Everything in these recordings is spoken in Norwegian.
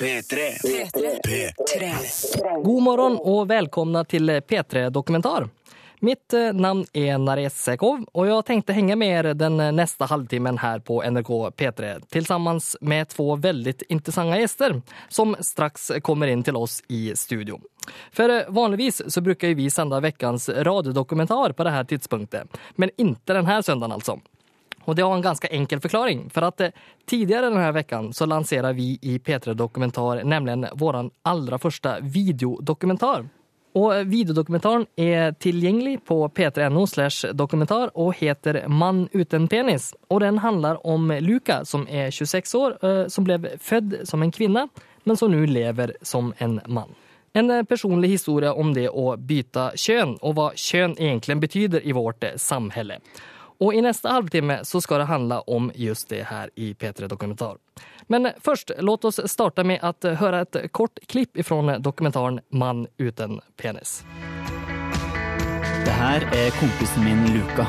P3. P3. God morgon och välkomna till P3 Dokumentar. Mitt navn namn är Nares Sekov och jag tänkte hänga med er den neste nästa halvtimmen här på NRK P3 tillsammans med två väldigt intressanta gäster som strax kommer in till oss i studion. För vanligvis vanligtvis så brukar ju vi sända veckans radiodokumentar på det här tidspunkten, men inte den här söndagen alltså. Och det har en ganska enkel förklaring. För att eh, tidigare den veckan så lanserar vi i P3 Dokumentar nämligen vår allra första videodokumentar. Och eh, videodokumentaren er tilgjengelig på p3.no slash dokumentar og heter Mann uten penis. Og den handler om Luka som er 26 år, eh, som ble født som en kvinne, men som nå lever som en mann. En personlig historie om det å bytte kjønn, og hva kjønn egentlig betyder i vårt samhälle. Och i nästa halvtimme så ska det handla om just det här i P3 Dokumentar. Men först, låt oss starta med att höra ett kort klipp ifrån dokumentaren Man uten penis. Det her er kompisen min Luka.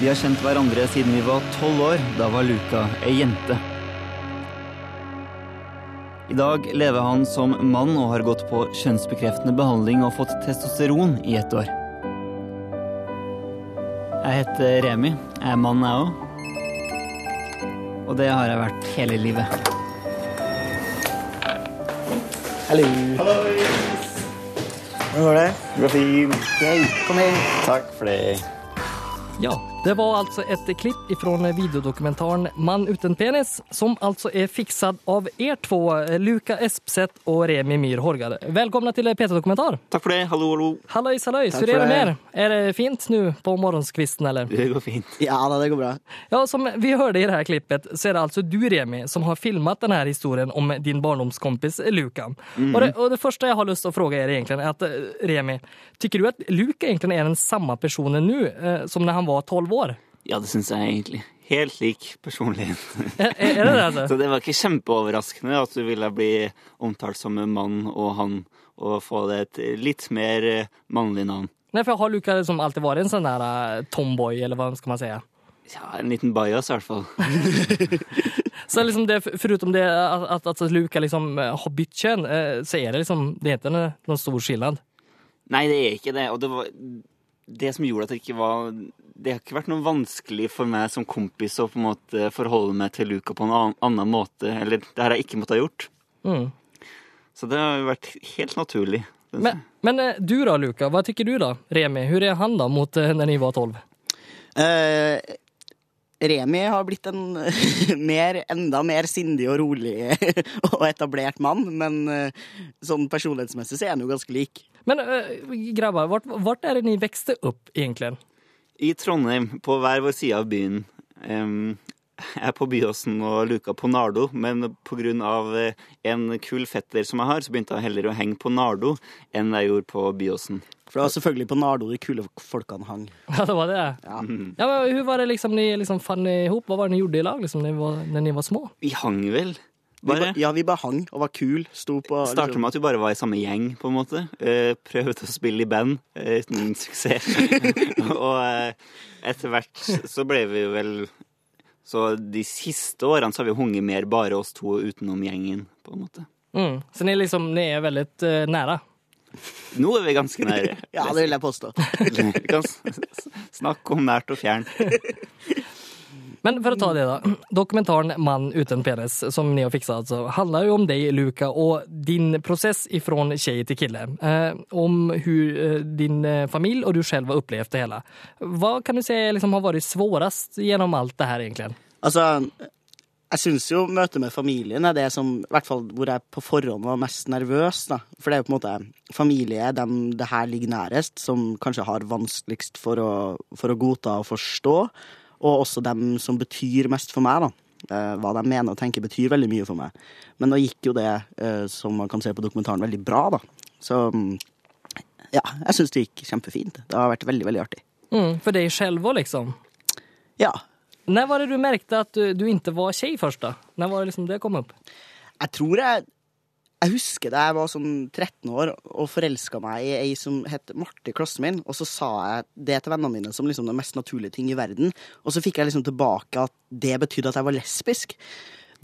Vi har kjent hverandre siden vi var tolv år. Da var Luka ei jente. I dag lever han som mann og har gått på kjønnsbekreftende behandling og fått testosteron i ett år. Jeg heter Remi. Jeg er mann, jeg òg. Og det har jeg vært hele livet. Hallo. Hvordan går det? Det går fint. Yay, kom inn. Takk for det. Ja, det var altså et klipp ifrån videodokumentaren 'Mann uten penis som altså er fikset av er två, Luka Espseth og Remi Myhr Horgare. Velkommen til P3 Dokumentar. Takk for det. Hallo, hallo. Hallois, hallois. Tack er det med er? Är det fint nå på morgonskvisten eller? Det går fint. Ja da, det går bra. Ja, som vi hørte i det här klippet så er det altså du Remi som har filmat denne historien om din barndomskompis Luka. Och, det, og, det første jeg har lust att fråga er egentligen är att eh, Remi, syns du at Luka egentlig er den samme personen nu eh, som når han var 12 år? Ja, det syns jeg egentlig. Helt lik personligheten. er, är det det altså? Så det var ikke kjempeoverraskende at du ville bli omtalt som en mann og han, og få det et litt mer eh, mannlig navn. Nei, for har Luka liksom alltid vært en sånn där eh, tomboy eller hva skal man si? Ja, en liten bajas i hvert fall. Så liksom det, förutom det at, at, at Luka liksom eh, har bytt kön eh, så er det liksom, det heter noen en- stor skillnad. Nei, det er ikke det. Og det var det som gjorde at det ikke var Det har ikke vært noe vanskelig for meg som kompis å på en måte forholde meg til Luca på en annen, annen måte. Eller det har jeg ikke måttet ha gjort. Mm. Så det har jo vært helt naturlig. Men, men eh, du da, Luka, Hva tykker du da, Remi, Hvor er han da mot eh, när var 12? Uh, Remi har blitt en mer, enda mer sindig og rolig og etablert mann, men uh, sånn personlighetsmessig så er han jo ganske lik. Men uh, grabbar, vart, vart är det ni växte opp egentligen? I Trondheim, på hver vår side av byen. Jeg er på Byåsen og Luka på Nardo, men på grunn av eh, en kul fetter som jeg har, så begynte jeg heller å henge på Nardo enn jeg gjorde på Byåsen. For det var selvfølgelig på Nardo de kule folkene hang. Ja, det var det. Ja. Ja, men Hva var det liksom de liksom fant i hop? Hva var det de gjorde i lag liksom, när, de var, var små? Vi hang vel, Vi ba, bare. ja, vi bare hang og var kul. Sto på Starta liksom- med at vi bare var i samme gjeng, på en måte. Eh, prøvde å spille i band eh, uten suksess. og eh, etter hvert så ble vi jo vel Så de siste årene så har vi hunget mer bare oss to utenom gjengen, på en måte. Mm. Så ni, liksom, ni er väldigt eh, nære? Nå er vi ganske nære. Ja, det vil jeg påstå. Vi kan s- s- snakke om nært og fjernt. Men for å ta det da. Dokumentaren 'Mann uten penis som ni har fixat alltså, handlar ju om deg, Luka og din prosess ifrån kjei til kille. Eh, om hur eh, din familie familj och du selv har opplevd det hele. Hva kan du si liksom, har vært vanskeligst gjennom alt det her, egentlig? Altså, jeg syns jo møtet med familien er det som I hvert fall hvor jeg på forhånd var mest nervøs, da. For det er jo på en måte familie dem det her ligger nærest, som kanskje har vanskeligst for å, for å godta og forstå. Og også dem som betyr mest for meg, da. Eh, hva de mener og tenker betyr veldig mye for meg. Men nå gikk jo det, eh, som man kan se på dokumentaren, veldig bra, da. Så mm, ja, jeg syns det gikk kjempefint. Det har vært veldig, veldig artig. Mm, for deg selv òg, liksom. Ja. Når var det du merket at du, du ikke var kjei først, da? Når var det liksom det kom opp? Jeg tror jeg Jeg husker da jeg var sånn 13 år og forelska meg i ei som het Marte i klassen min, og så sa jeg det til vennene mine som liksom den mest naturlige ting i verden, og så fikk jeg liksom tilbake at det betydde at jeg var lesbisk.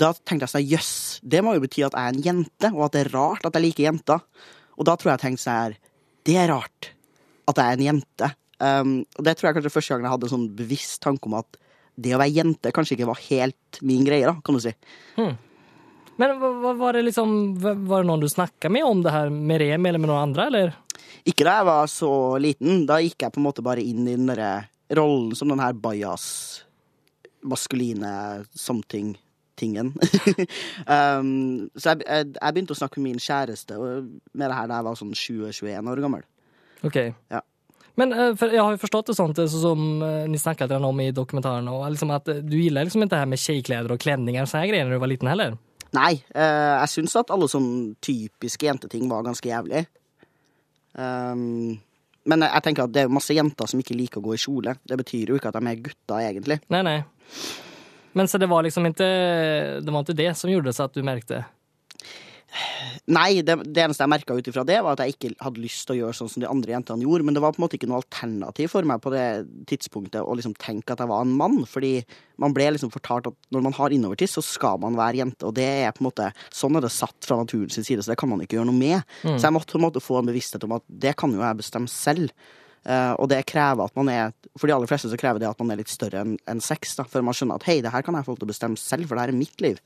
da tenkte jeg sånn jøss, det må jo bety at jeg er en jente, og at det er rart at jeg liker jenter. Og da tror jeg jeg tenkte sånn her Det er rart at jeg er en jente. Um, og det tror jeg kanskje første gangen jeg hadde en sånn bevisst tanke om at det å være jente kanskje ikke var helt min greie, da, kan du si. Men var det liksom Var det noen du snakka med om det her med Remi eller med noen andre, eller? Ikke da jeg var så liten. Da gikk jeg på en måte bare inn i den derre rollen som den her bajas, maskuline something-tingen. um, så jeg, jeg, jeg begynte å snakke med min kjæreste med det her da jeg var sånn 20-21 år gammel. Ok. Ja. Men jeg för jag har jo forstått det sånt eh, så som eh, ni snakket om i dokumentaren, och liksom att eh, du gillar liksom ikke det her med tjejkläder og kledninger og sånne greier når du var liten heller. Nei, eh, jeg syns at alle sånne typiske jenteting var ganske jævlig. Um, men jeg, tenker at det er masse jenter som ikke liker å gå i kjole. Det betyr jo ikke at de er gutter, egentlig. Nei, nei. Men så det var liksom ikke det var ikke det som gjorde seg at du märkte? Nei, det, det eneste jeg merka ut ifra det, var at jeg ikke hadde lyst til å gjøre sånn som de andre jentene gjorde. Men det var på en måte ikke noe alternativ for meg på det tidspunktet å liksom tenke at jeg var en mann. Fordi man ble liksom fortalt at når man har innovertiss, så skal man være jente. Og det er på en måte, sånn er det satt fra naturens side, så det kan man ikke gjøre noe med. Så jeg måtte på en måte få en bevissthet om at det kan jo jeg bestemme selv. Uh, og det krever at man er For de aller fleste så krever det at man er litt større enn en sex, da, før man skjønner at hei, det her kan jeg få til å bestemme selv, for det her er mitt liv.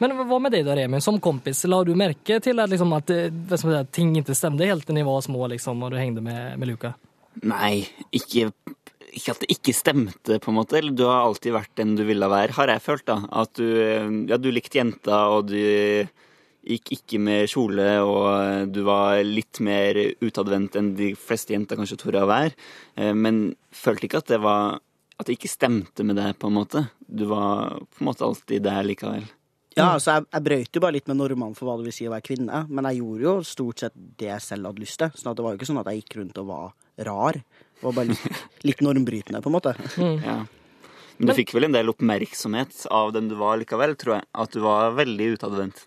Men vad med deg da, Remi, som kompis? La du merke til at, liksom, at det, ska ting ikke stemte helt da ni var små liksom, og du hengte med, med Luka? Nei, ikke, ikke at det ikke stemte, på en måte. Eller du har alltid vært den du ville være, har jeg følt. da. At du, ja, du likte jenta, og du gikk ikke med kjole, og du var litt mer utadvendt enn de fleste jenter kanskje torde å være. Eh, Men følte ikke at det var At det ikke stemte med deg, på en måte. Du var på en måte alltid der likevel. Ja, altså jeg, jeg brøyt jo bare litt med normene for hva det vil si å være kvinne, men jeg gjorde jo stort sett det jeg selv hadde lyst til. Så det var jo ikke sånn at jeg gikk rundt og var rar. Det var bare litt, litt normbrytende, på en måte. Ja. Men du fikk vel en del oppmerksomhet av den du var likevel, tror jeg. At du var veldig utadvendt.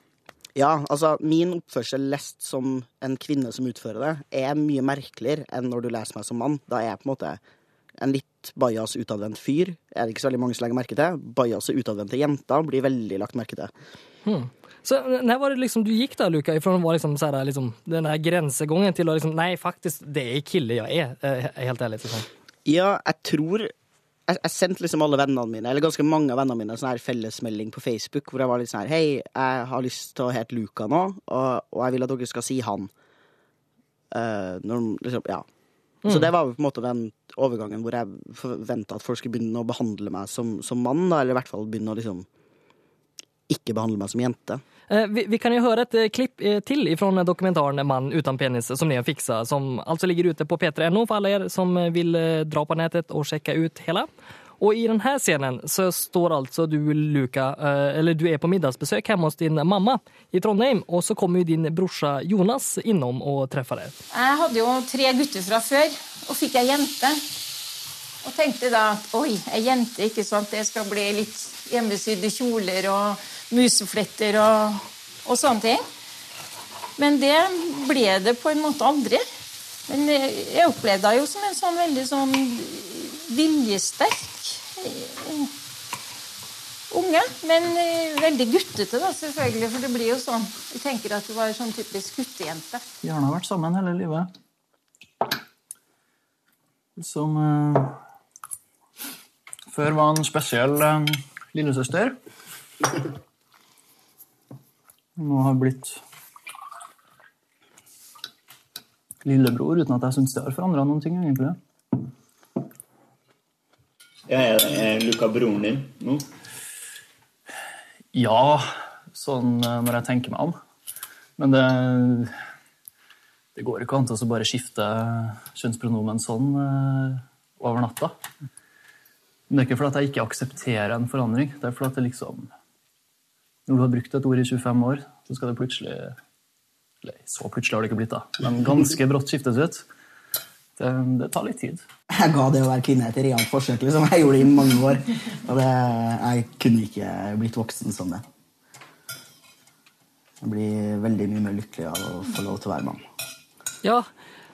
Ja, altså min oppførsel lest som en kvinne som utfører det, er mye merkeligere enn når du leser meg som mann. Da er jeg på en måte en litt bajas utadvendt fyr. Er det ikke så veldig mange som legger merke til. Bajas utadvendte jenter blir veldig lagt merke til. Så når var det liksom du gikk da, Luka, vara liksom, liksom, den der grensegangen til å liksom, Nei, faktisk, det er kille jeg er, eh, helt ærlig. Liksom. Ja, jeg tror jeg, jeg sendte liksom alle vennene mine, eller ganske mange av vennene mine, sånn her fellesmelding på Facebook hvor jeg var litt sånn her Hei, jeg har lyst til å hete Luka nå, og, og jeg vil at dere skal si han. Uh, når, liksom, ja. Så det var jo på en måte den overgangen hvor jeg forventa at folk skulle begynne å behandle meg som, som mann, da, eller i hvert fall begynne å liksom ikke behandle meg som jente. Eh, Vi, vi kan jo høre ett eh, klipp til fra ifrån 'Mann uten utan penis som ni har fiksa, som altså ligger ute på P3.no for alle dere som vil eh, dra på nettet og sjekke ut hela. Och i denne scenen så står altså du, Luka, eh, eller du er på middagsbesøk hjemme hos din mamma i Trondheim og så kommer jo din brorsa Jonas innom og treffer deg. Jeg hadde jo tre gutter fra før, og fikk ei jente. Og tenkte da at oi, ei jente, ikke sant, det skal bli litt hjemmesydde kjoler og musefletter og, og sånne ting. Men det ble det på en måte aldri. Men jeg opplevde henne jo som en sånn veldig sånn viljesterk unge. Men eh, veldig guttete, da, selvfølgelig. For det blir jo sånn Vi tenker at du var sånn typisk guttejente. Vi har nå vært sammen hele livet. Som eh, før var en spesiell eh, lillesøster. Nå har blitt lillebror, uten at jeg syns det har forandra noen ting, egentlig. Jeg er Luca broren din nå. Ja, sånn eh, når jeg tenker meg om. Men det Det går ikke an til å bare skifte kjønnspronomen sånn eh, over natta. Men det er ikke fordi jeg ikke aksepterer en forandring. Det er fordi det liksom Når du har brukt et ord i 25 år, så skal det plutselig Eller så plutselig har det ikke blitt, da. Men ganske brått skiftes ut. Det, det tar litt tid. Jeg ga det å være kvinne et realt forsøk, liksom. Jeg gjorde det i mange år. Og det, jeg kunne ikke blitt voksen som det. Jeg blir veldig mye mer lykkelig av å få lov til å være mann. Ja,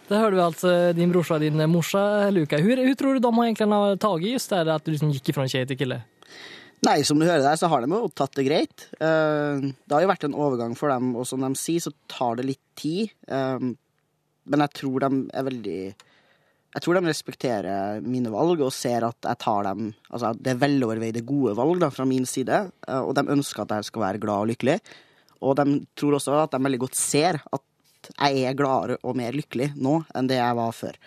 det hører vi altså din brorsa og din morsa Luka. Hvor, hur tror du de har tatt i just det at du liksom gikk ifrån kje til kille? Nei, som du hører der, så har de jo tatt det greit. Eh, Det har jo vært en overgang for dem, og som de sier, så tar det litt tid. Eh, Men jeg tror de er veldig Jeg tror de respekterer mine valg og ser at jeg tar dem Altså, det er veloverveide gode valg da, fra min side, eh, og de ønsker at jeg skal være glad og lykkelig. Og de tror også at de veldig godt ser at jeg er gladere og mer lykkelig nå enn det jeg var før.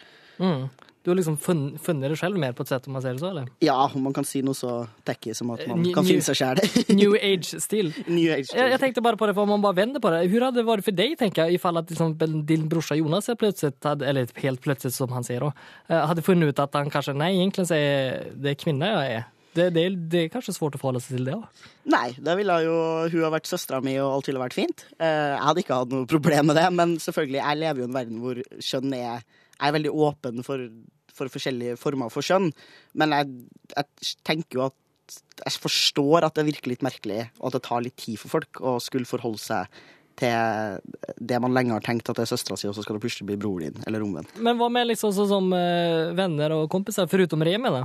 Mm. Du har liksom funnet, funnet det själv mer på et sett om man ser det så, eller? Ja, om man kan si noe så tacky som at man Ny- kan finne seg sjæl. New age-stil. New Age jeg, jeg tenkte bare på det, for om man bare vender på det. Hvordan hadde det vært for deg, tenker jeg, ifall at liksom, din brorsa Jonas helt plötsligt, hade, eller helt plutselig, som han sier, då, hadde funnet ut at han kanskje Nei, egentlig så er det kvinna jeg er. Det, det, det er kanskje svårt å forholde seg til det. òg? Nei, da ville jo hun ha vært søstera mi, og alt ville vært fint. Eh, Jeg hadde ikke hatt noe problem med det, men selvfølgelig, jeg lever jo i en verden hvor kjønn er Jeg er veldig åpen for, for forskjellige former for kjønn, men jeg, jeg tenker jo at Jeg forstår at det virker litt merkelig, og at det tar litt tid for folk å skulle forholde seg til det man lenge har tenkt at det er søstera si, og så skal det plutselig bli broren din, eller omvendt. Men hva med liksom sånn som venner og kompiser, foruten Remi da?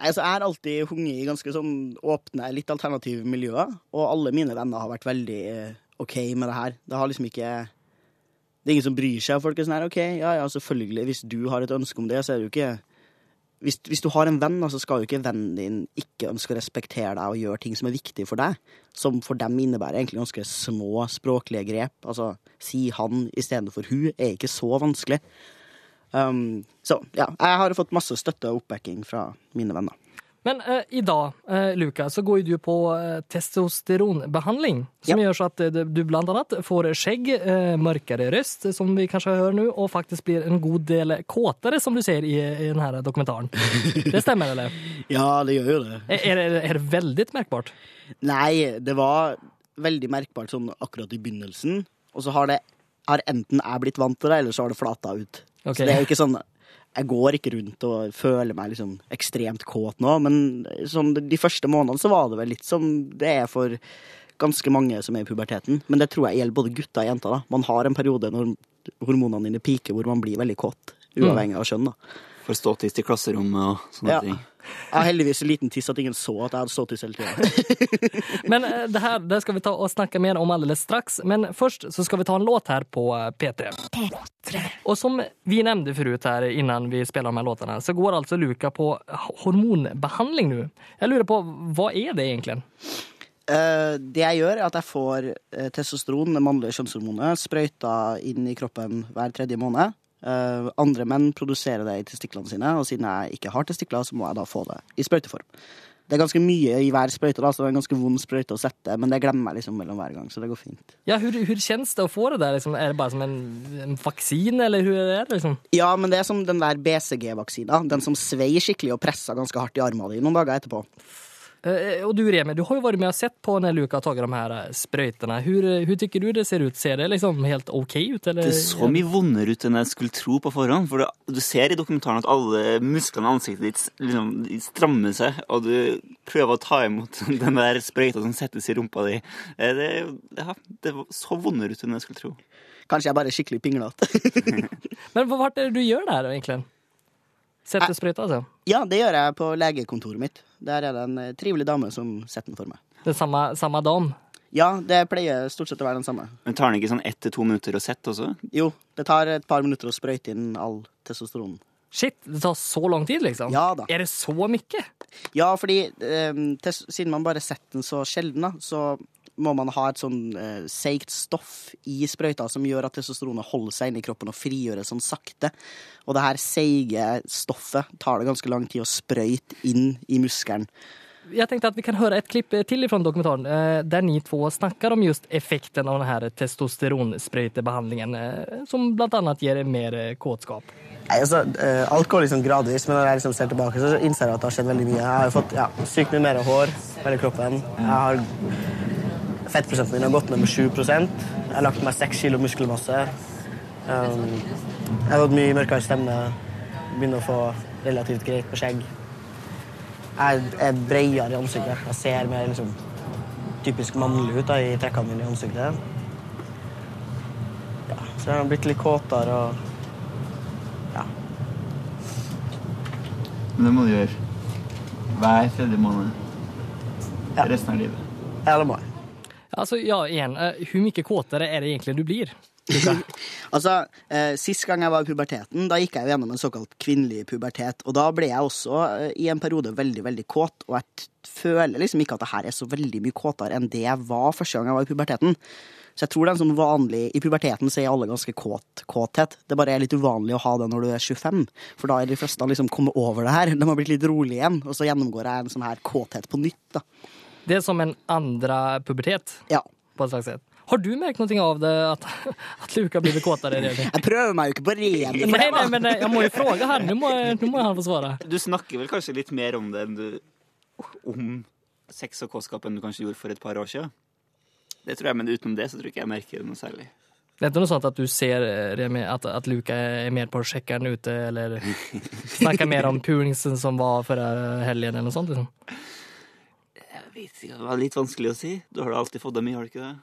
Nei, altså, Jeg har alltid hunget i ganske sånn åpne, litt alternative miljøer, og alle mine venner har vært veldig eh, OK med det her. Det har liksom ikke Det er ingen som bryr seg. Folk er sånn her, OK, ja ja, selvfølgelig, hvis du har et ønske om det, så er det jo ikke hvis, hvis du har en venn, så skal jo ikke vennen din ikke ønske å respektere deg og gjøre ting som er viktig for deg, som for dem innebærer egentlig ganske små språklige grep. Altså, si han istedenfor hun er ikke så vanskelig. Um, så ja, jeg har fått masse støtte og oppbacking fra mine venner. Men uh, i dag, uh, Luka, så går du på uh, testosteronbehandling som Ja. gjør så at du blant annet får skjegg, mørkere røst, röst som vi kanskje hører nå, og faktisk blir en god del kåtere, som du ser i, i denne dokumentaren. Det stemmer, eller? Ja, det gjør jo det. Er, er, det, är det veldig merkbart? Nei, det var veldig merkbart sånn akkurat i begynnelsen. Og så har det har enten jeg blitt vant til det, eller så har det flata ut. Okay. Så det er jo ikke sånn Jeg går ikke rundt og føler meg liksom ekstremt kåt nå, men sånn de første månedene så var det vel litt som det er for ganske mange som er i puberteten. Men det tror jeg gjelder både gutter og jenter. da. Man har en periode når hormonene dine piker hvor man blir veldig kåt, uavhengig av kjønn. da. For ståtiss i klasserommet og sånne Ja. ting. Jeg har heldigvis så liten tiss at ingen så at jeg hadde stått i hele tida. Men eh, det her det skal vi ta og snakke mer om alldeles straks. Men først så skal vi ta en låt her på eh, P3. Og som vi nevnte forut her innan vi spiller de låtene, låtarna så går altså Luka på hormonbehandling nå. Jeg lurer på, hva er det egentligen? Eh, det jeg gjør, er at jeg får testosteron, det mannlige kjønnshormonet, sprøyta inn i kroppen hver tredje måned. Eh, andre menn produserer det i testiklene sine, og siden jeg ikke har testikler, så må jeg da få det i sprøyteform. Det er ganske mye i hver sprøyte, da, så det er en ganske vond sprøyte å sette, men det glemmer jeg liksom mellom hver gang, så det går fint. Ja, Hvordan kjennes det å få det der? Liksom, Er det bare som en, en vaksine, eller hva er det? Liksom? Ja, men det er som den der BCG-vaksina, den som svei skikkelig og pressa ganske hardt i armene dine noen dager etterpå. Eh, Och du Remi, du har ju varit med och sett på när Luka har tagit de här sprøytene. Hvor Hur, eh, hur tycker du det ser ut? Ser det liksom helt ok ut? Eller? Det så mye vondere ut enn jeg skulle tro på forhånd. For det, du ser i dokumentaren at alle musklene i ansiktet ditt liksom, strammer seg, og du prøver å ta imot den der sprøyta som settes i rumpa di. Eh, Det, ja, det så vondere ut enn jeg skulle tro. Kanskje jeg bare er skikkelig pinglete. Men hva er det du gjør der, egentligen? Sätter spröjta altså? ja, det gjør jeg på legekontoret mitt. Der er det en eh, trivelig dame som setter den for meg. Det samme, samme samma dam? Ja, det pleier stort sett å være den samme. Men tar den ikke sånn ett til to minutter å sette også? Jo, det tar et par minutter å sprøyte inn all testosteronen. Shit, det tar så lang tid liksom? Ja da. Er det så mye? Ja, fordi eh, siden man bare setter den så sjelden, da, så må man ha et sånn eh, seigt stoff i sprøyta som gjør at testosteronet holder seg inni kroppen og frigjøres sånn sakte. Og det her seige stoffet tar det ganske lang tid å sprøyte inn i muskelen. Jeg tenkte at vi kan høre et klipp til fra ifrån der eh, ni två snakker om just effekten av denne testosteronsprøytebehandlingen, eh, som bl.a. gir ger mer eh, kåtskap. Nei, altså, Alt går liksom gradvis, men når jeg liksom ser tilbake, så innser jeg at det har skjedd veldig mye. Jeg har jo fått ja, sykt mye mer hår på hele kroppen. Jeg har Fettprosenten min har gått ned med 7 Jeg har lagt meg 6 kilo muskelmasse. Um, jeg har fått mye mørkere stemme. Begynner å få relativt greit på skjegg. Jeg er bredere i ansiktet. Jeg ser mer liksom, typisk mannlig ut da, i trekkene mine i ansiktet. Ja, så jeg har blitt litt kåtere og ja, Men det må du gjøre. Hver tredje måned. resten av livet. Ja, det må jeg. Alltså, ja, igjen, hvor mye kåtere er det egentlig du blir? Altså, eh, Sist gang jeg var i puberteten, da gikk jeg jo gjennom en såkalt kvinnelig pubertet. Og da ble jeg også eh, i en periode veldig veldig kåt, og jeg føler liksom ikke at det her er så veldig mye kåtere enn det jeg var første gang jeg var i puberteten. Så jeg tror det er en sånn vanlig I puberteten så er alle ganske kåt, kåthet. Det bare er litt uvanlig å ha det når du er 25, for da er de fleste liksom kommet over det her. De har blitt litt rolig igjen, og så gjennomgår jeg en sånn her kåthet på nytt. da. Det er som en andre pubertet Ja. på ett slags sett. Har du merket noe av det, at, at Luka blir kåtere? Jeg prøver meg jo ikke på Remi. Nei, nej, men jeg må jo spørre han. Nå må, nå må han få svare. Du snakker vel kanskje litt mer om det enn du om sex og kåtskap enn du kanskje gjorde for et par år siden? Det tror jeg, men utenom det så tror jeg ikke jeg merker det noe særlig. Det er ikke noe sånt at du ser at, Remi, att, att Luka er mer på sjekkeren ute eller snakker mer om puringsen som var förra helgen eller noe sånt? Liksom. Jeg vet ikke, Det var litt vanskelig å si. Du har da alltid fått dem i, har du ikke det?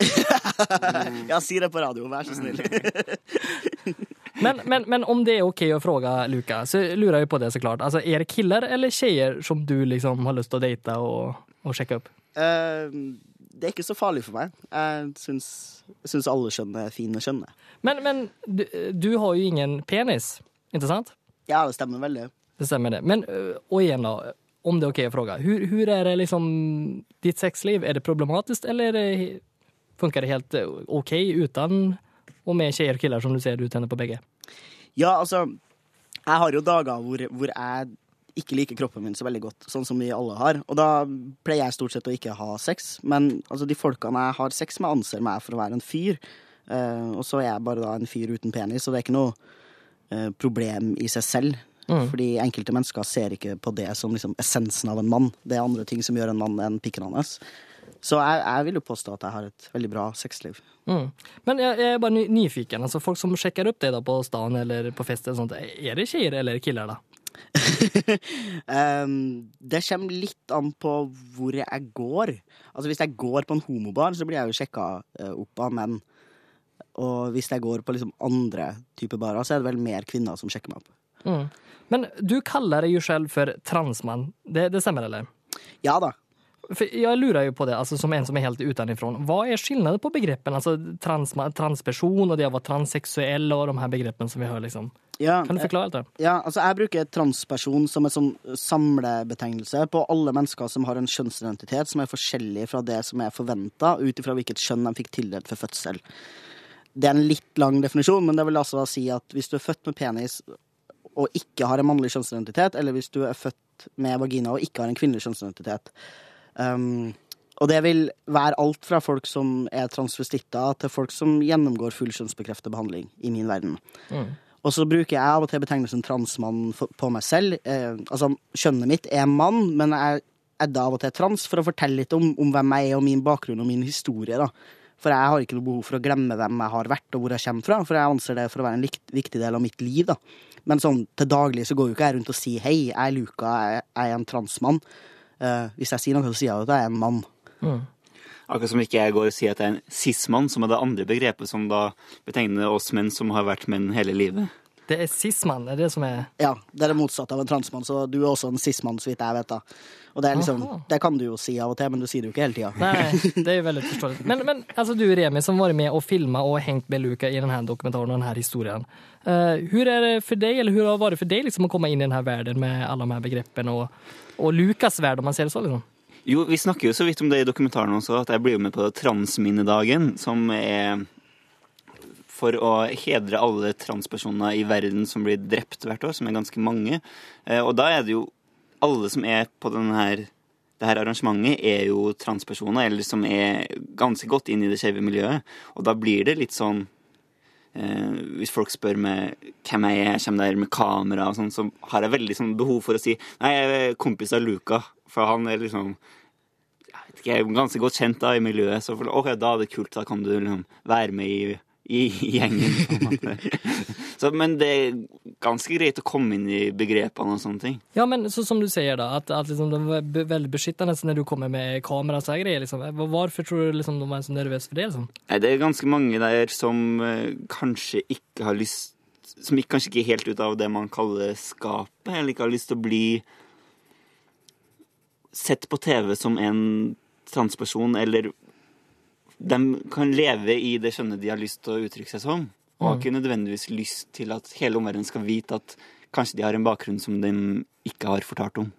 Ja, si det på radio, vær så snill. Men, men, men om det er OK å fråga Luka så lurer jeg på det såklart. Altså, er det killer eller tjejer som du liksom har lyst til å date og, og sjekke opp? Uh, det er ikke så farlig for meg. Jeg syns, jeg syns alle kjønn er fine kjønn. Men, men du, du har jo ingen penis, ikke sant? Ja, det stemmer veldig. Det stemmer det. Men, og igjen, då, om det är okej att fråga. Hur, hur det liksom, ditt sexliv? Är det problematiskt eller funker det, helt ok uten och med tjejer och killar som du ser du tänder på bägge? Ja, altså Jeg har jo dager hvor, hvor jeg ikke liker kroppen min så veldig godt, sånn som vi alle har. Og da pleier jeg stort sett å ikke ha sex. Men altså, de folkene jeg har sex med, anser meg for å være en fyr. Uh, og så er jeg bare da en fyr uten penis, og det er ikke noe uh, problem i seg selv. Fordi enkelte mennesker ser ikke på det som liksom essensen av en mann. Det er andre ting som gjør en mann enn pikken hans. Så jeg, jeg vil jo påstå at jeg har et veldig bra sexliv. Mm. Men jeg, jeg, er bare nyfiken. altså folk som sjekker opp det da på staden eller på fest eller sånt. Är det tjejer eller killer, da? um, det kommer litt an på hvor jeg går. Altså Hvis jeg går på en homobar, så blir jeg jo sjekka eh, opp av menn. Og hvis jeg går på liksom andre typer barer, så er det vel mer kvinner som sjekker meg opp. Mm. Men du kaller deg jo selv for transmann. Det, det stemmer, eller? Ja da. For jeg lurer jo på det, altså, som en som er helt utenfra. Hva er skillnaden på begreppen? Altså, trans, transperson og det å være transseksuell og de her begreppen som vi hører, liksom. Ja, Kan du forklare det? Ja, altså Jeg bruker transperson som en sånn samlebetegnelse på alle mennesker som har en kjønnsidentitet som er forskjellig fra det som er forventa, ut ifra hvilket kjønn de fikk tildelt for fødsel. Det er en litt lang definisjon, men det vil altså si at hvis du er født med penis og ikke har en mannlig kjønnsidentitet, eller hvis du er født med vagina og ikke har en kvinnelig kjønnsidentitet um, Og det vil være alt fra folk som er transvestitter, til folk som gjennomgår full kjønnsbekreftet behandling, i min verden. Og så bruker jeg av og til betegnelsen transmann på meg selv. Eh, altså, kjønnet mitt er mann, men jeg er da av og til trans for å fortelle litt om, om hvem jeg er og min bakgrunn og min historie. da. For jeg har ikke noe behov for å glemme hvem jeg har vært og hvor jeg kommer fra, for jeg anser det for å være en viktig del av mitt liv. da. Men sånn til daglig så går jo ikke jeg rundt og sier hei, jeg er Luka, jeg, er en transmann. Uh, hvis jeg sier noe, så sier jeg at jeg er en mann. Akkurat som ikke jeg går og sier at jeg er en cis-mann, som er det andre begrepet som da betegner oss menn som har vært menn hele livet. Det er cis-mann, er det som er Ja, det er det motsatte av en transmann, så du er også en cis-mann, så vidt jeg vet. da. Og det, er liksom, det kan du jo si av og til, men du sier det jo ikke hele tida. Nei, det er jo veldig forståelig. Men, men altså, du Remi som har vært med og filma og hengt med Luca i denne dokumentaren og denne historien. Uh, hur er det for deg, eller hur har det varit för dig liksom, å komme inn i denne verden med alle de her begreppen og, og Lukas verden, om man ser det så? Liksom? Jo, vi snakker jo så vidt om det i dokumentaren også, at jeg blir med på Transminnedagen, som er for å hedre alle transpersoner i verden som blir drept hvert år, som er ganske mange. Eh, Og da er det jo alle som er på denne det her arrangementet, er jo transpersoner, eller som er ganske godt inn i det skeive miljøet. Og da blir det litt sånn eh, Hvis folk spør meg hvem jeg er, jeg kommer der med kamera og sånn, så har jeg veldig sånn behov for å si Nei, jeg er kompis av Luca, for han er liksom jeg vet ikke, ganske godt kjent da i miljøet, så for, ok, da er det kult, da kan du liksom være med i, i, gjengen. Så, men det er ganske greit å komme inn i begrepene og sånne ting. Ja, men så som du sier, da, at, at liksom, det var veldig beskyttende når du kommer med kamera här grejer. Liksom. Hvorfor tror du liksom, de var så nervøse for det? Liksom? Nei, det er ganske mange der som eh, kanskje ikke har lyst Som ikke, kanskje ikke er helt ut av det man kaller skapet, eller ikke har lyst til å bli sett på TV som en transperson, eller De kan leve i det kjønnet de har lyst til å uttrykke seg som, og har ikke nødvendigvis lyst til at hele omverdenen skal vite at kanskje de har en bakgrunn som de ikke har fortalt om.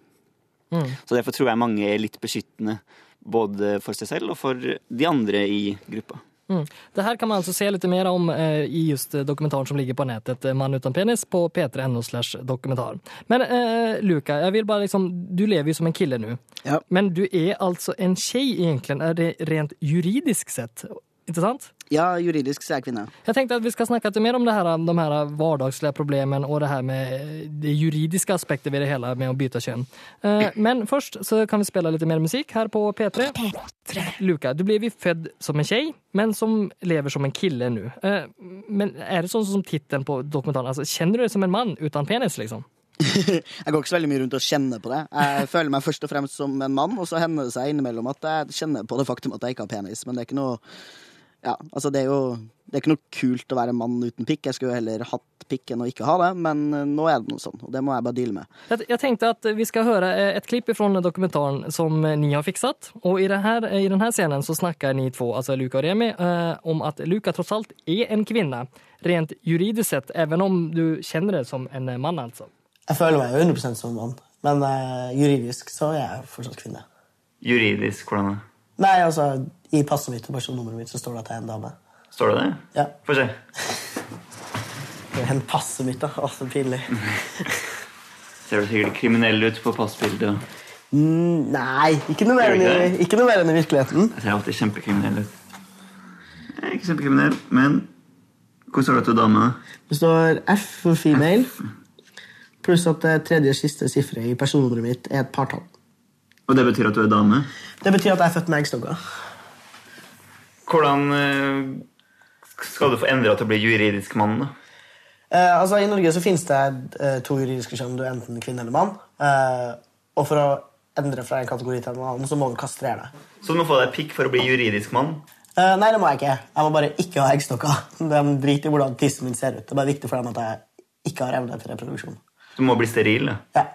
Så derfor tror jeg mange er litt beskyttende, både for seg selv og for de andre i gruppa. Mm. Det her kan man altså se litt mer om eh, i just eh, dokumentaren som ligger på nettet, 'Mann uten penis, på p3.no slash dokumentar. Men eh, Luka, jeg vil bare liksom, du lever jo som en kille nu. Ja. Men du er altså en tjej egentlig, er det rent juridisk sett? Inte sant? Ja, juridisk så er jeg kvinne. Jeg tenkte at vi skal snakke litt mer om det her, de her hverdagslige problemene og det her med det juridiske aspektet ved det hele med å bytte kön. Eh, Men først så kan vi spille litt mer musikk her på P3. Luka, du blir født född som en jente, men som lever som en kille nu. Eh, Men er det sånn som tittelen på dokumentaren, Altså, kjenner du deg som en mann uten penis liksom? Jeg går ikke så veldig mye rundt og kjenner på det. Jeg føler meg først og fremst som en mann, og så hender det seg innimellom at jeg kjenner på det faktum at jeg ikke har penis. Men det er ikke noe Ja, altså det er jo det er ikke noe kult å være mann uten pikk. Jeg skulle jo heller hatt pikk enn å ikke ha det, men eh, nå er det noe sånn, og det må jeg bare deale med. Jeg tenkte at vi skal høre et klipp från dokumentaren som eh, ni har fikset. Og i, det här, i denne scenen så snakker ni to, altså Luka og Remi, eh, om at Luka tross alt er en kvinne, Rent juridisk sett, even om du kjenner det som en mann, altså. Jeg føler meg jo 100% som mann, men eh, juridisk så er jeg fortsatt kvinne. Juridisk, hvordan da? Nei, altså, I passet mitt og personnummeret mitt så står det at jeg er en dame. Står det det? Ja, Få se. en passet mitt, da. Å, så pinlig. Ser du sikkert kriminell ut på passbildet. Mm, nei, ikke noe, mer enn i, ikke noe mer enn i virkeligheten. Jeg ser alltid kjempekriminell ut. Jeg er ikke kjempekriminell, men hvor står det til du dame? Det står F for female, pluss at det tredje siste sifferet i personnummeret mitt er et partall. Og det betyr at du er dame? Det betyr at jeg er født med eggstokker. Hvordan eh, skal du få endra til å bli juridisk mann, da? Eh, altså, I Norge så finnes det eh, to juridiske kjønn. Du er enten kvinne eller mann. Eh, og for å endre fra en kategori til en annen, så må du kastrere deg. Så du må få deg pikk for å bli juridisk mann? Eh, nei, det må jeg ikke. Jeg må bare ikke ha eggstokker. De driter i hvordan tissen min ser ut. Det er bare viktig for dem at jeg ikke har evne til reproduksjon. Du må bli steril. da. Ja.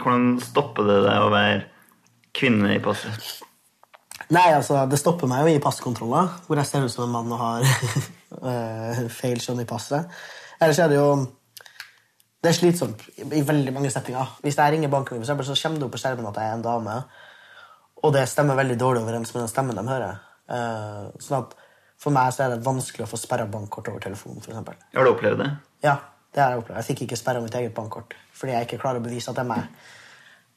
Hvordan stopper det deg å være kvinne i passet? Nei, altså, det stopper meg jo i passkontroller, hvor jeg ser ut som en mann og har eh, feil kjønn i passet. Ellers er det jo Det er slitsomt i, veldig mange settinger. Hvis jeg ringer banken, for eksempel, så kommer det opp på skjermen at jeg er en dame, og det stemmer veldig dårlig overens med den stemmen de hører. Eh, sånn at For meg så er det vanskelig å få sperra bankkort over telefonen. For eksempel. Har du opplevd det? Ja, det har jeg opplevd. Jeg fikk ikke sperra mitt eget bankkort fordi jeg ikke klarer å bevise at det er meg.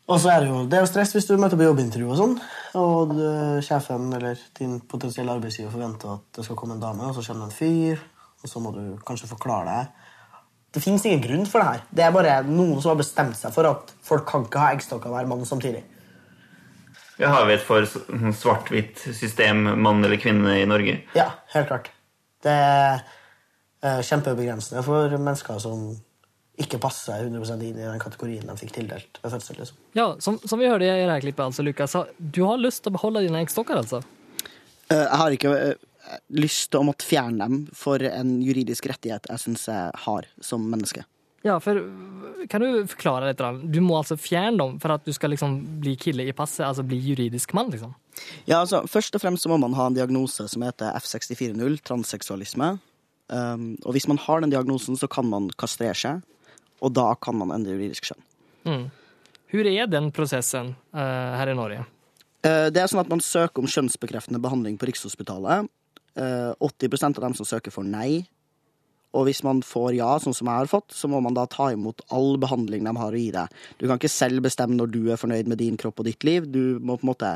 Og så er det jo det er jo stress hvis du møter på jobbintervju, og sånn, og du, sjefen eller din potensielle arbeidsgiver forventer at det skal komme en dame, og så kommer det en fyr, og så må du kanskje forklare deg. Det fins ingen grunn for det her. Det er bare noen som har bestemt seg for at folk kan ikke ha eggstokker hver mann samtidig. Ja, har vi et for svart-hvitt system, mann eller kvinne, i Norge? Ja, helt klart. Det er eh, kjempebegrensende for mennesker som ikke passa 100 inn i den kategorien de fikk tildelt ved fødsel. liksom. Ja, som, som vi hørte i det här klippet altså, Lukas, du har lyst til å beholde dine eggstokker, altså? Jeg har ikke eh, lyst til å måtte fjerne dem for en juridisk rettighet jeg syns jeg har som menneske. Ja, for kan du forklare litt? Du må altså fjerne dem for at du skal liksom bli kille i passet, altså bli juridisk mann? liksom? Ja, altså, Først og fremst så må man ha en diagnose som heter F64.0, transseksualisme. Um, og hvis man har den diagnosen, så kan man kastrere seg, og da kan man endre juridisk kjønn. Mm. Hvor er den prosessen uh, her i Norge? Uh, Det er sånn at Man søker om kjønnsbekreftende behandling på Rikshospitalet. Uh, 80% av dem som søker, får nei. Og hvis man får ja, sånn som jeg har fått, så må man da ta imot all behandling de har å gi deg. Du kan ikke selv bestemme når du er fornøyd med din kropp og ditt liv. Du må på en måte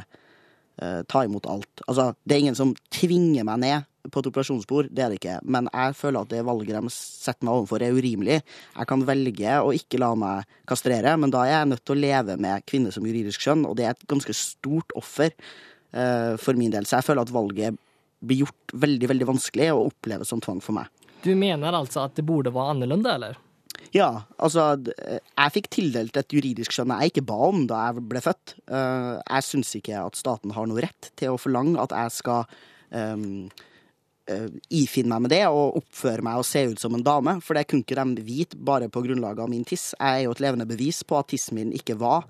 eh, ta imot alt. Altså, det er ingen som tvinger meg ned på et operasjonsbord, det er det ikke. Men jeg føler at det valget de setter meg overfor, er urimelig. Jeg kan velge å ikke la meg kastrere, men da er jeg nødt til å leve med kvinne som juridisk kjønn, og det er et ganske stort offer eh, for min del. Så jeg føler at valget blir gjort veldig, veldig vanskelig og oppleves som tvang for meg. Du mener altså at det borde være annerledes, eller? Ja, altså Jeg fikk tildelt et juridisk skjønn jeg ikke ba om da jeg ble født. Eh, Jeg syns ikke at staten har noe rett til å forlange at jeg skal um, eh, ifinne meg med det og oppføre meg og se ut som en dame, for det kunne ikke de vite bare på grunnlag av min tiss. Jeg er jo et levende bevis på at tissen min ikke var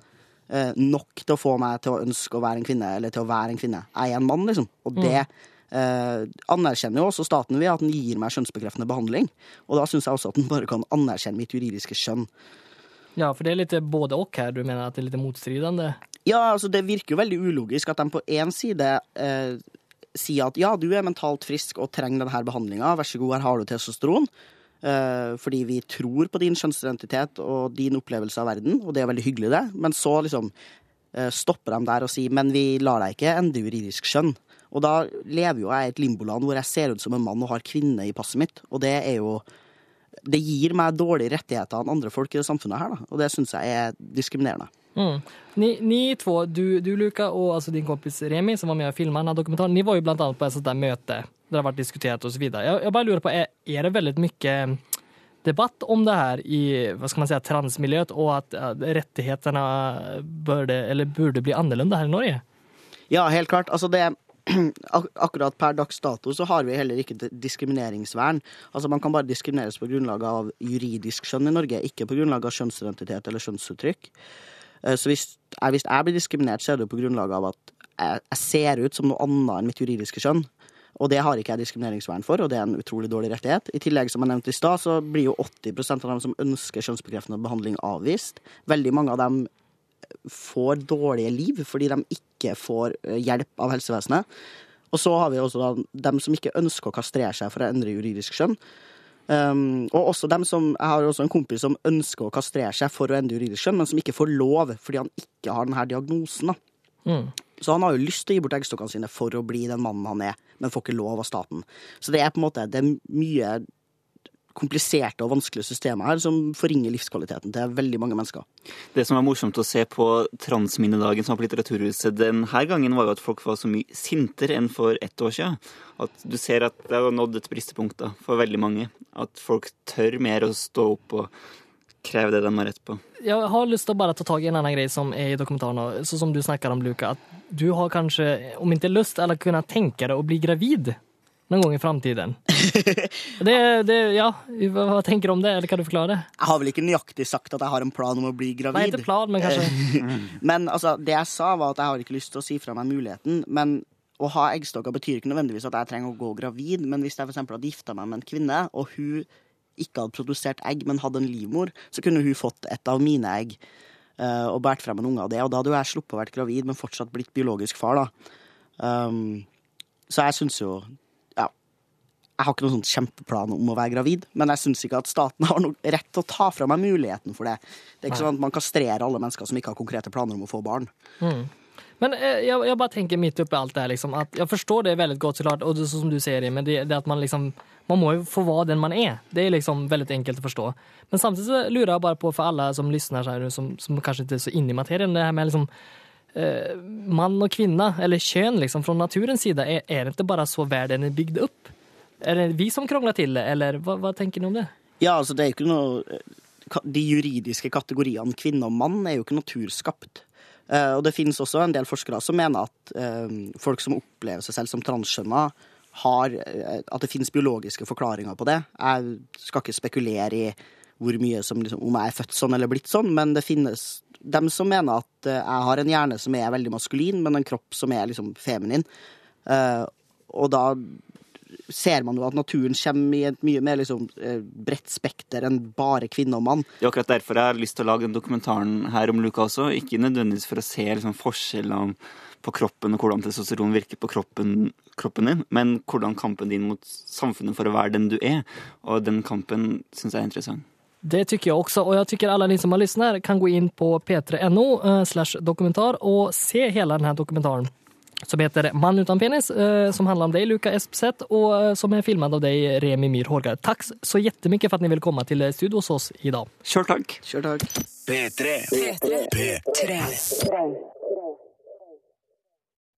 eh, nok til å få meg til å ønske å være en kvinne, eller til å være en kvinne. Jeg er en mann, liksom. Og det eh, anerkjenner jo også staten ved at den gir meg skjønnsbekreftende behandling. Og da syns jeg også at den bare kan anerkjenne mitt juridiske skjønn. Ja, for det er litt både og her, Du mener at det er litt motstridende? Ja, altså det virker jo veldig ulogisk at de på én side eh, sier at ja, du er mentalt frisk og trenger denne behandlinga, vær så god, her har du testosteron. Eh, fordi vi tror på din kjønnsidentitet og din opplevelse av verden, og det er veldig hyggelig, det. Men så liksom eh, stopper de der og sier men vi lar deg ikke endre juridisk kjønn. Og da lever jo jeg i et limboland hvor jeg ser ut som en mann og har kvinne i passet mitt, og det er jo det gir meg dårligere rettigheter enn andre folk i det samfunnet her, da. Og det syns jeg er diskriminerende. Mm. Ni, ni två, du, du Luka og altså din kompis Remi som var med og filma denne dokumentaren, ni var jo blant annet på et sånt der møte der det har vært diskutert osv. så jeg bare lurer på, er, er, det veldig mye debatt om det her i hva skal man si, transmiljøet og at ja, rettighetene burde, eller burde bli annerledes her i Norge? Ja, helt klart. Altså det ak Akkurat per dags dato så har vi heller ikke diskrimineringsvern. Altså Man kan bare diskrimineres på grunnlag av juridisk skjønn i Norge, ikke på grunnlag av kjønnsidentitet eller kjønnsuttrykk. Eh, Så hvis jeg, hvis jeg blir diskriminert, så er det jo på grunnlag av at jeg, jeg ser ut som noe annet enn mitt juridiske kjønn. Og det har ikke jeg diskrimineringsvern for, og det er en utrolig dårlig rettighet. I tillegg, som jeg nevnte i stad, så blir jo 80% av dem som ønsker kjønnsbekreftende behandling, avvist. Veldig mange av dem får dårlige liv fordi de ikke får eh, hjelp av helsevesenet. Og så har vi også da dem som ikke ønsker å kastrere seg for å endre juridisk skjønn. Um, og også dem som, Jeg har også en kompis som ønsker å kastrere seg for å endre juridisk skjønn, men som ikke får lov fordi han ikke har denne diagnosen. Mm. Så han har jo lyst til å gi bort eggstokkene sine for å bli den mannen han er, men får ikke lov av staten. Så det er på en måte det er mye kompliserte og vanskelige systemer her som forringer livskvaliteten til veldig mange mennesker. Det som er morsomt å se på Transminnedagen som var på Litteraturhuset denne gangen, var jo at folk var så mye sintere enn for ett år siden. At du ser at det har nådd et bristepunkt da, for veldig mange. At folk tør mer å stå opp og kreve det de har rett på. Jeg har lyst til å bare ta tak i en annen greie som er i dokumentaren, och så som du snakker om Luka, At du har kanskje, om ikke lyst, eller kunne tenke deg å bli gravid någon gang i framtiden. det, det, ja, hva tenker du om det, eller kan du forklare det? Jeg har vel ikke nøyaktig sagt at jeg har en plan om å bli gravid. Nei, ikke plan, men kanskje. Men altså, det jeg sa, var at jeg har ikke lyst til å si fra meg muligheten. Men å ha eggstokker betyr ikke nødvendigvis at jeg trenger å gå gravid. Men hvis jeg eksempel hadde gifta meg med en kvinne, og hun ikke hadde produsert egg, men hadde en livmor, så kunne hun fått et av mine egg eh, og båret frem en unge av det. Og da hadde jo jeg sluppet å være gravid, men fortsatt blitt biologisk far, da. Um, så jeg syns jo. Jeg har ikke noen sånn kjempeplan om å være gravid, men jeg syns ikke at staten har noe rett til å ta fra meg muligheten for det. Det er ikke sånn at man kastrerer alle mennesker som ikke har konkrete planer om å få barn. Men jeg, jeg, bare tenker midt oppi alt det her, liksom, at jeg forstår det godt, så klart, og det, som du sier, men det, det at man liksom, man må jo få være den man er. Det er liksom veldig enkelt å forstå. Men samtidig så lurer jeg bare på for alle som lysner, så som, som kanskje ikke er så inne i materien, det her med liksom, eh, mann og kvinne, eller kjønn, liksom, fra naturens side, er, er det ikke bare så verden er bygd upp? Är det vi som krangler til det, eller hva, hva, tenker ni om det? Ja, altså det er jo ikke noe De juridiske kategoriene kvinne og mann er jo ikke naturskapt. Uh, og det finnes også en del forskere som mener at uh, folk som opplever seg selv som transkjønna, har uh, At det finnes biologiske forklaringer på det. Jeg skal ikke spekulere i hvor mye som liksom, om jeg er født sånn eller blitt sånn, men det finnes dem som mener at eh, jeg har en hjerne som er veldig maskulin, men en kropp som er liksom feminin. Eh, og da ser man jo at naturen kommer i et mye mer liksom, eh, bredt spekter enn bare kvinne og mann. Det er akkurat derfor jeg har lyst til å lage den dokumentaren her om Luka også. Ikke nødvendigvis for å se liksom, forskjellene på kroppen og hvordan testosteron virker på kroppen, kroppen din, men hvordan kampen din mot samfunnet for å være den du er. Og den kampen syns jeg er interessant. Det tycker jag också och jag tycker alla ni som har lyssnat kan gå in på p3.no eh, slash dokumentar och se hela den här dokumentaren som heter 'Mann utan penis, eh, som handlar om dig Luka Espseth och eh, som är filmad av dig Remi Myhr Hårgard. Tack så jättemycket för att ni ville komma till studio hos oss idag. Kjør takk! Kjør takk. P3. P3. P3.